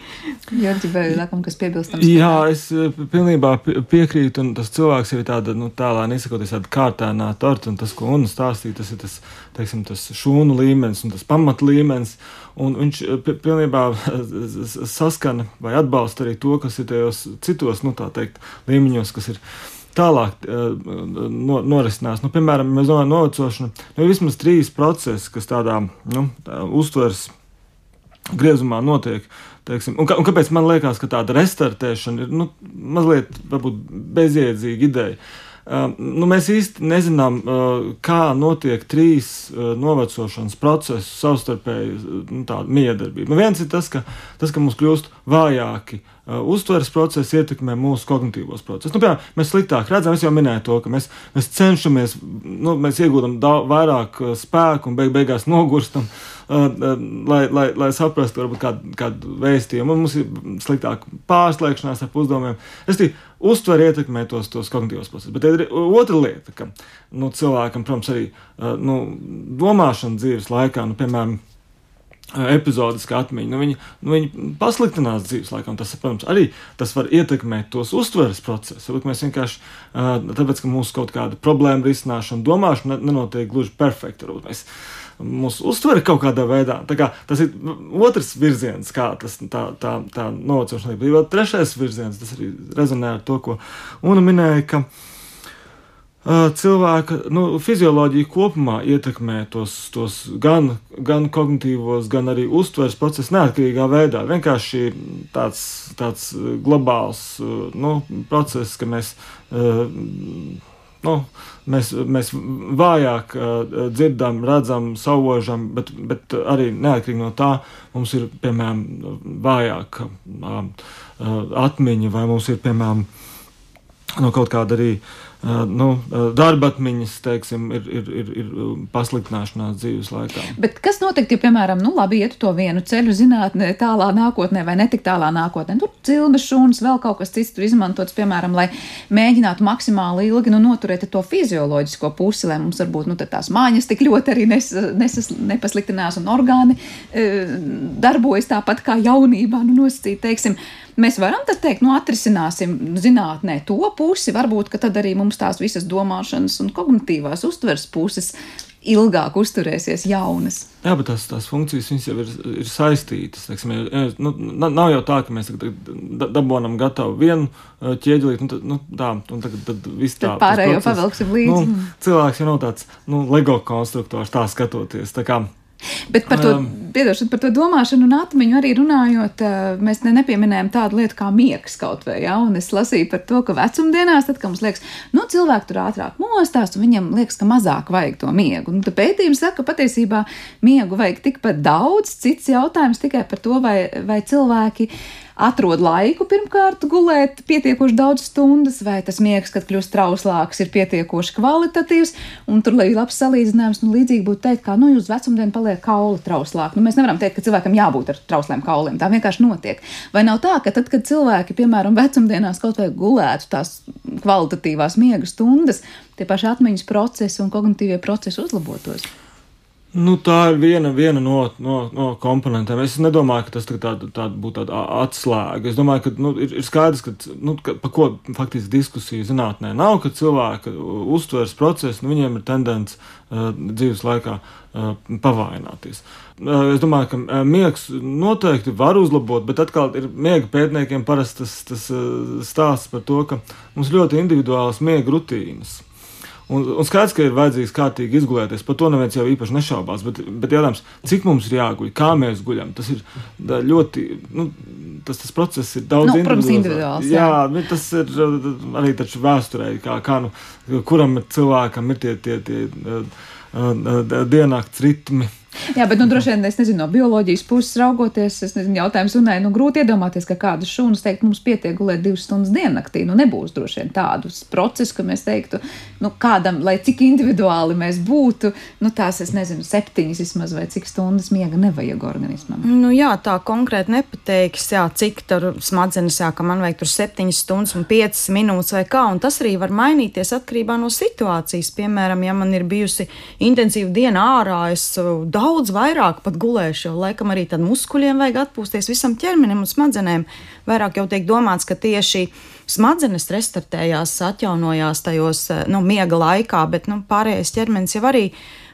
Jorģi, vai laikam, kas piebilstams? Jā, es eh, pilnībā piekrītu piekrīt, un tas cilvēks ir tāda, nu, tālā nesakoties tāda kārtēnā torta, un tas, ko Una stāstīja, tas ir tas, teiksim, tas šūnu līmenis un tas pamat līmenis, un viņš eh, pilnībā saskana vai atbalsta arī to, kas ir tajos citos, nu, tā teikt, līmeņos, kas ir tālāk no, norisinās. Nu, piemēram, mēs domājam, novecošana, nu, vismaz trīs procesi, kas tādā nu, tā, uztveres griezumā notiek. Teiksim, un, kā, un kāpēc man liekas, ka tāda restartēšana ir nu, mazliet bezjēdzīga ideja? Uh, nu, mēs īsti nezinām, uh, kā notiek trīs uh, novecošanas procesu savstarpēji nu, miedarbība. Nu, viens ir tas, ka, tas, ka mums kļūst vājāki uh, Uh, uztveres procesi ietekmē mūsu kognitīvos procesus. Nu, piemēram, mēs sliktāk redzam, es jau minēju to, ka mēs, mēs cenšamies, nu, mēs iegūstam vairāk uh, spēku un beig, beigās nogurstam, uh, lai, lai, lai saprastu varbūt kādu, kādu vēstījumu. Mums ir sliktāk pārslēgšanās ar uzdevumiem. Es tikai uztver ietekmē tos, tos kognitīvos procesus. Bet ir otra lieta, ka nu, cilvēkam, protams, arī nu, domāšana dzīves laikā, nu, piemēram, epizodiska atmiņa. Nu, viņi, nu, viņi pasliktinās dzīves laikam. Tas, protams, arī tas var ietekmēt tos uztveres procesus. Varbūt mēs vienkārši, tāpēc, ka mūsu kaut kāda problēma risināšana, domāšana nenotiek gluži perfekti. Mēs, mūsu uztvere kaut kādā veidā. Kā, tas ir otrs virziens, kā tas tā, tā, tā novecošana ir. Vēl trešais virziens, tas arī rezonē ar to, ko Una minēja. Ka, cilvēka nu, fizioloģija kopumā ietekmē tos, tos gan, gan kognitīvos, gan arī uztveres procesus neatkarīgā veidā. Vienkārši tāds, tāds globāls nu, process, ka mēs, nu, mēs, mēs vājāk dzirdam, redzam, saužam, bet, bet arī neatkarīgi no tā mums ir piemēram vājāka atmiņa vai mums ir piemēram no kaut kāda arī uh, nu, darba atmiņas, teiksim, ir, ir, ir, ir pasliktināšanās dzīves laikā. Bet kas notiek, ja, piemēram, nu, labi, iet to vienu ceļu zinātnē, tālā nākotnē vai netik tālā nākotnē? Tur cilmes šūnas, vēl kaut kas cits tur izmantots, piemēram, lai mēģinātu maksimāli ilgi nu, noturēt to fizioloģisko pusi, lai mums varbūt nu, tās mājas tik ļoti arī nes, nesas, nepasliktinās un orgāni e, darbojas tāpat kā jaunībā, nu, nosacīt, teiksim. Mēs varam tad teikt, nu, atrisināsim zinātnē to pusi, varbūt tad arī mums tās visas domāšanas un kognitīvās uztveres puses ilgāk uzturēsies jaunas. Jā, bet tās, tās funkcijas jau ir, ir saistītas. Teiksim, nu, nav jau tā, ka mēs dabūjam gatavu vienu ķieģelīti, nu, nu, tā, un tagad tad viss tā. Pārējo pavilksim līdzi. Nu, cilvēks jau nav tāds nu, LEGO konstruktors, tā skatoties. Tā kā, Bet par to, um, piedošana, par to domāšanu un atmiņu arī runājot, mēs ne nepieminējam tādu lietu kā miegs kaut vai, ja, un es lasīju par to, ka vecumdienās, tad, kad mums liekas, nu, cilvēki tur ātrāk mostās, un viņam liekas, ka mazāk vajag to miegu. Un pētījums saka, ka patiesībā miegu vajag tikpat daudz, cits jautājums tikai par to, vai, vai cilvēki atrod laiku pirmkārt gulēt pietiekoši daudz stundas, vai tas miegs, kad kļūst trauslāks, ir pietiekoši kvalitatīvs. Un tur ir labs salīdzinājums. Nu, līdzīgi būtu teikt, ka nu, uz vecumdienu paliek kauli trauslāk. Nu, mēs nevaram teikt, ka cilvēkam jābūt ar trausliem kauliem. Tā vienkārši notiek. Vai nav tā, ka tad, kad cilvēki, piemēram, vecumdienās kaut vai gulētu tās kvalitatīvās miega stundas, tie paši atmiņas procesi un kognitīvie procesi uzlabotos? Nu, tā ir viena, viena no, no, no komponentiem. Es nedomāju, ka tas tā, tā būtu tāda atslēga. Es domāju, ka nu, ir, ir skaidrs, ka, nu, ka par ko faktiski diskusija zinātnē nav, ka cilvēka uztveres procesi, nu, viņiem ir tendence uh, dzīves laikā uh, pavaināties. Uh, es domāju, ka uh, miegs noteikti var uzlabot, bet atkal ir miega pētniekiem parasti tas, tas uh, stāsts par to, ka mums ļoti individuāls miega rutīnas. Un, un skaidrs, ka ir vajadzīgs kārtīgi izgulēties. Par to neviens jau īpaši nešaubās. Bet, bet jautājums, cik mums ir jāguļ, kā mēs guļam, tas ir ļoti. Nu, tas, tas process ir daudz nu, protams, individuāls. Jā, jā tas ir arī vēsturē, kā, kā nu, kuram cilvēkam ir tie, tie, tie uh, uh, diennakts ritmi. Jā, bet nu, droši vien es nezinu, no bioloģijas puses raugoties, es nezinu, jautājums un nē, nu, grūti iedomāties, ka kādas šūnas teikt, mums pietiek gulēt divas stundas diennaktī. Nu, nebūs droši vien tādus procesus, ka mēs teiktu, nu, kādam, lai cik individuāli mēs būtu, nu, tās, es nezinu, septiņas vismaz vai cik stundas miega nevajag organismam. Nu, jā, tā konkrēti nepateiks, jā, cik tur smadzenes, jā, ka man vajag tur septiņas stundas un piecas minūtes vai kā, un tas arī var mainīties atkarībā no situācijas. Piemēram, ja man ir bijusi intensīva diena ārā, es daudz daudz vairāk pat gulēšu, jo laikam arī tad muskuļiem vajag atpūsties visam ķermenim un smadzenēm. Vairāk jau tiek domāts, ka tieši smadzenes restartējās, atjaunojās tajos nu, miega laikā, bet nu, pārējais ķermenis jau arī.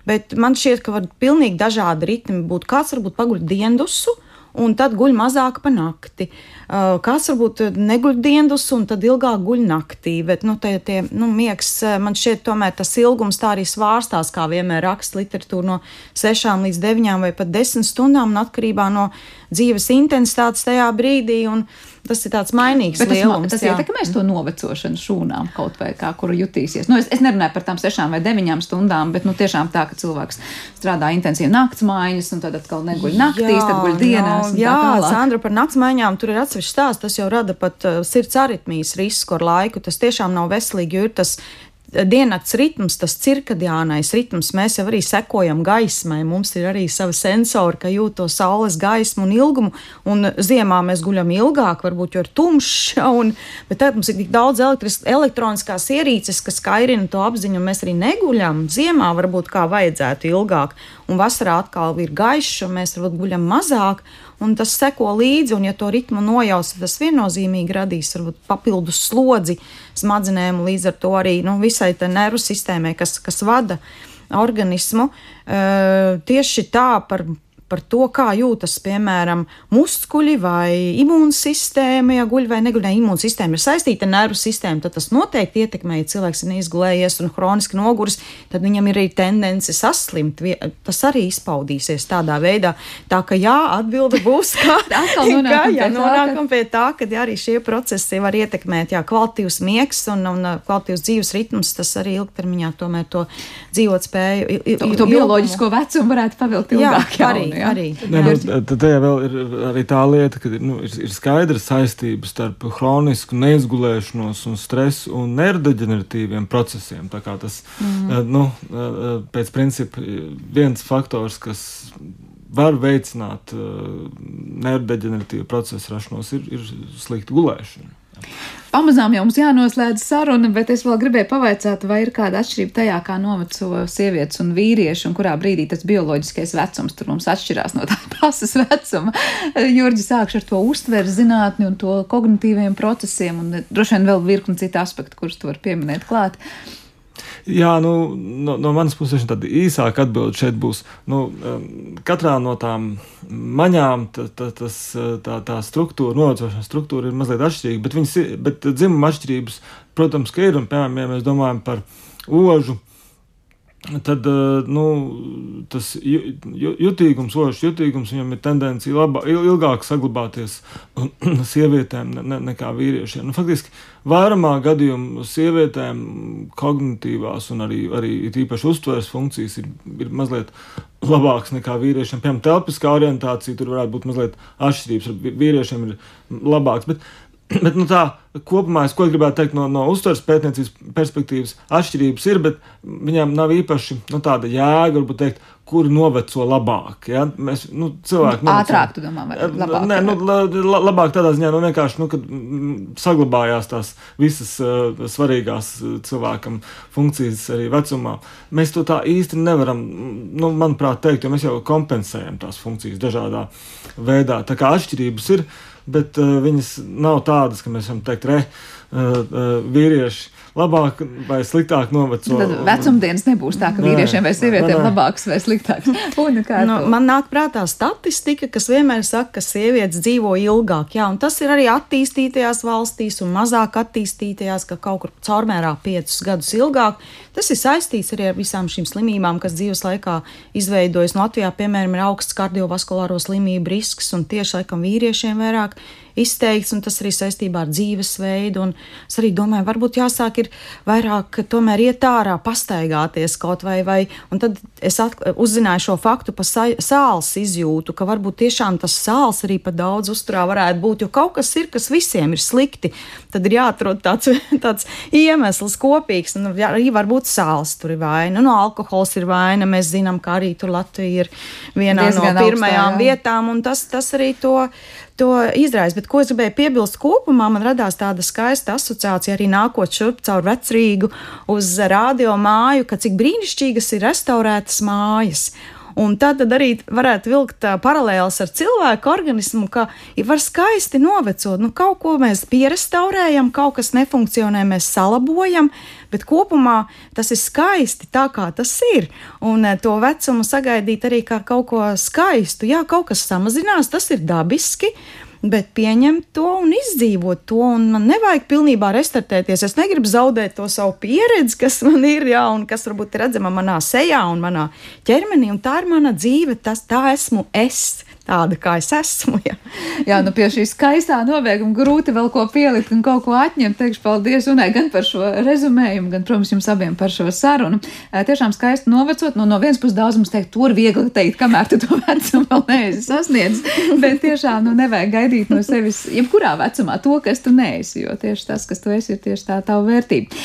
Bet man šķiet, ka var pilnīgi dažādi ritmi būt. Kāds varbūt paguļ diendusu, un tad guļ mazāk pa nakti. kāds varbūt neguļ dienas un tad ilgāk guļ naktī. Bet, nu, tie, tie, nu, miegs, man šķiet, tomēr tas ilgums tā arī svārstās, kā vienmēr raksta literatūra, no 6 līdz 9 vai pat 10 stundām, un atkarībā no dzīves intensitātes tajā brīdī. Un, Tas ir tāds mainīgs Bet tas, lielums. tas ietekmēs to novecošanu šūnām kaut vai kā, kuru jutīsies. Nu, es, es nerunāju par tām sešām vai deviņām stundām, bet nu, tiešām tā, ka cilvēks strādā intensīvi naktas maiņas, un tad atkal neguļ naktīs, jā, tad guļ dienās. Jā, jā Sandra, par naktas maiņām tur ir atsevišķs stāsts. Tas jau rada pat uh, sirds aritmijas risku ar laiku. Tas tiešām nav veselīgi, jo ir tas diennakts ritms, tas cirkadiānais ritms, mēs jau arī sekojam gaismai. Mums ir arī savi sensori, ka jūt to saules gaismu un ilgumu. Un ziemā mēs guļam ilgāk, varbūt jo ir tumšs, un, bet tad mums ir tik daudz elektroniskās ierīces, kas kairina to apziņu, un mēs arī neguļam. Ziemā varbūt kā vajadzētu ilgāk, un vasarā atkal ir gaišs, un mēs varbūt guļam mazāk un tas seko līdzi, un ja to ritmu nojaus, tas viennozīmīgi radīs varbūt papildus slodzi smadzenēm, līdz ar to arī nu, visai nervu sistēmai, kas, kas vada organismu. Tieši tā par par to, kā jūtas, piemēram, muskuļi vai imūnsistēma, ja guļ vai neguļ. Ne, imūnsistēma ir saistīta ar nervu sistēmu, tad tas noteikti ietekmē, ja cilvēks ir neizgulējies un hroniski noguris, tad viņam ir arī tendence saslimt. Tas arī izpaudīsies tādā veidā. Tā ka jā, atbilde būs, ka nonākam, jā, nonākam pie tā, ka jā, arī šie procesi var ietekmēt, jā, kvalitīvs miegs un, un kvalitīvs dzīves ritms, tas arī ilgtermiņā tomēr to dzīvot spēju. To, to bioloģisko vecumu varētu pavilkt ilgāk. Jā, arī, jā. arī. Ne, nu, tad tajā vēl ir arī tā lieta, ka nu, ir, ir skaidra saistība starp hronisku neizgulēšanos un stresu un nerdeģeneratīviem procesiem. Tā kā tas mm. nu, pēc principa viens faktors, kas var veicināt nerdeģeneratīvu procesu rašanos, ir, ir slikta gulēšana. Pamazām jau mums jānoslēdz saruna, bet es vēl gribēju pavaicāt, vai ir kāda atšķirība tajā, kā noveco sievietes un vīrieši, un kurā brīdī tas bioloģiskais vecums tur mums atšķirās no tā pasas vecuma. Jurģi sākšu ar to uztveres zinātni un to kognitīviem procesiem, un droši vien vēl virkni citu aspektu, kurus tu vari pieminēt klāt. Jā, nu, no, no manas puses tāda īsāka atbilde šeit būs. Nu, katrā no tām maņām tā, tā, tas, tā, tā struktūra, novecošanas struktūra ir mazliet atšķirīga, bet, viņas, bet dzimuma atšķirības, protams, ka ir. Un, piemēram, ja mēs domājam par ožu tad eh, nu, tas jutīgums, ošs jutīgums, viņam ir tendence labā, ilgāk saglabāties sievietēm ne, ne, nekā vīriešiem. Nu, faktiski vairumā gadījumu sievietēm kognitīvās un arī, arī īpaši uztveres funkcijas ir, ir mazliet labākas nekā vīriešiem. Piemēram, telpiskā orientācija tur varētu būt mazliet atšķirības. Vīriešiem ir labāks. Bet, Bet nu, tā kopumā es gribētu teikt no, no uztveres pētniecības perspektīvas, atšķirības ir, bet viņām nav īpaši nu, tāda jēga, varbūt teikt, kuri noveco labāk. Ja? Mēs, nu, cilvēki nu, ātrāk, tu domā, labāk? Nē, nu, la, labāk tādā ziņā, nu, vienkārši, nu, kad saglabājās tās visas uh, svarīgās cilvēkam funkcijas arī vecumā. Mēs to tā īsti nevaram, nu, manuprāt, teikt, jo mēs jau kompensējam tās funkcijas dažādā veidā. Tā kā atšķirības ir. Uh, bet uh, viņas nav tādas, ka mēs varam teikt, re, uh, uh, vīrieši labāk vai sliktāk noveco. Tad vecumdienas nebūs tā, ka vīriešiem vai sievietēm labāks vai sliktāks. Un, nu, man nāk prātā statistika, kas vienmēr saka, ka sievietes dzīvo ilgāk. Jā, un tas ir arī attīstītajās valstīs un mazāk attīstītajās, ka kaut kur caurmērā piecus gadus ilgāk. Tas ir saistīts arī ar visām šīm slimībām, kas dzīves laikā izveidojas. No Latvijā, piemēram, ir augsts kardiovaskulāro slimību risks un tieši laikam vīriešiem vairāk izteikts, un tas arī saistībā ar dzīvesveidu. Es arī domāju, varbūt jāsāk ir vairāk tomēr iet ārā, pastaigāties kaut vai, vai un tad es uzzināju šo faktu par sāls izjūtu, ka varbūt tiešām tas sāls arī pa daudz uzturā varētu būt, jo kaut kas ir, kas visiem ir slikti, tad ir jāatrod tāds, tāds iemesls kopīgs, un arī varbūt sāls tur ir vaina, no alkohols ir vaina, mēs zinām, ka arī tur Latvija ir vienā Diezgan no pirmajām augstā, vietām, un tas, tas arī to, to izraisa. Bet ko es gribēju piebilst kopumā, man radās tāda skaista asociācija arī nākot šurp caur vecrīgu uz radio māju, ka cik brīnišķīgas ir restaurētas mājas. Un tad, tad arī varētu vilkt paralēlus ar cilvēku organismu, ka var skaisti novecot. Nu, kaut ko mēs pierestaurējam, kaut kas nefunkcionē, mēs salabojam, bet kopumā tas ir skaisti tā, kā tas ir. Un to vecumu sagaidīt arī kā kaut ko skaistu. Jā, kaut kas samazinās, tas ir dabiski. Bet pieņemt to un izdzīvot to. Un man nevajag pilnībā restartēties. Es negribu zaudēt to savu pieredzi, kas man ir, jā, un kas varbūt ir redzama manā sejā un manā ķermenī. Un tā ir mana dzīve, tas, tā esmu es tāda, kā es esmu. Ja. Jā, nu pie šī skaistā novēguma grūti vēl ko pielikt un kaut ko atņemt. Teikšu paldies Unai gan par šo rezumējumu, gan, protams, jums abiem par šo sarunu. Tiešām skaisti novecot. Nu, no vienas puses daudz mums teikt, tur viegli teikt, kamēr tu to vecumu vēl neesi sasniedzis. Bet tiešām nu, nevajag gaidīt no sevis, jebkurā vecumā, to, kas tu neesi. Jo tieši tas, kas tu esi, ir tieši tā tava vērtība.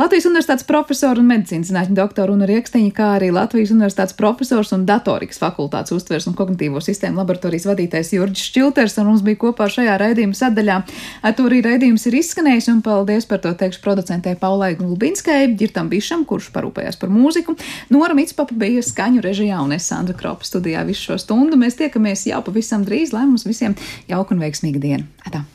Latvijas Universitātes profesora un medicīnas zinātņu doktora Una Rieksteņa, kā arī Latvijas Universitātes profesors un datorikas fakultātes uztvers un kognitīvo sistēmu laboratorijas vadītājs Jurģis Čilters, un mums bija kopā šajā raidījuma sadaļā. Ar to arī raidījums ir izskanējis, un paldies par to teikšu producentē Paulai Gulbinskai, Girtam Bišam, kurš parūpējās par mūziku. Nora Mitspapa bija skaņu režijā, un es Sandra Kropa studijā visu šo stundu. Mēs tiekamies jau pavisam drīz, lai mums visiem jauka un veiksmīga diena. Atā.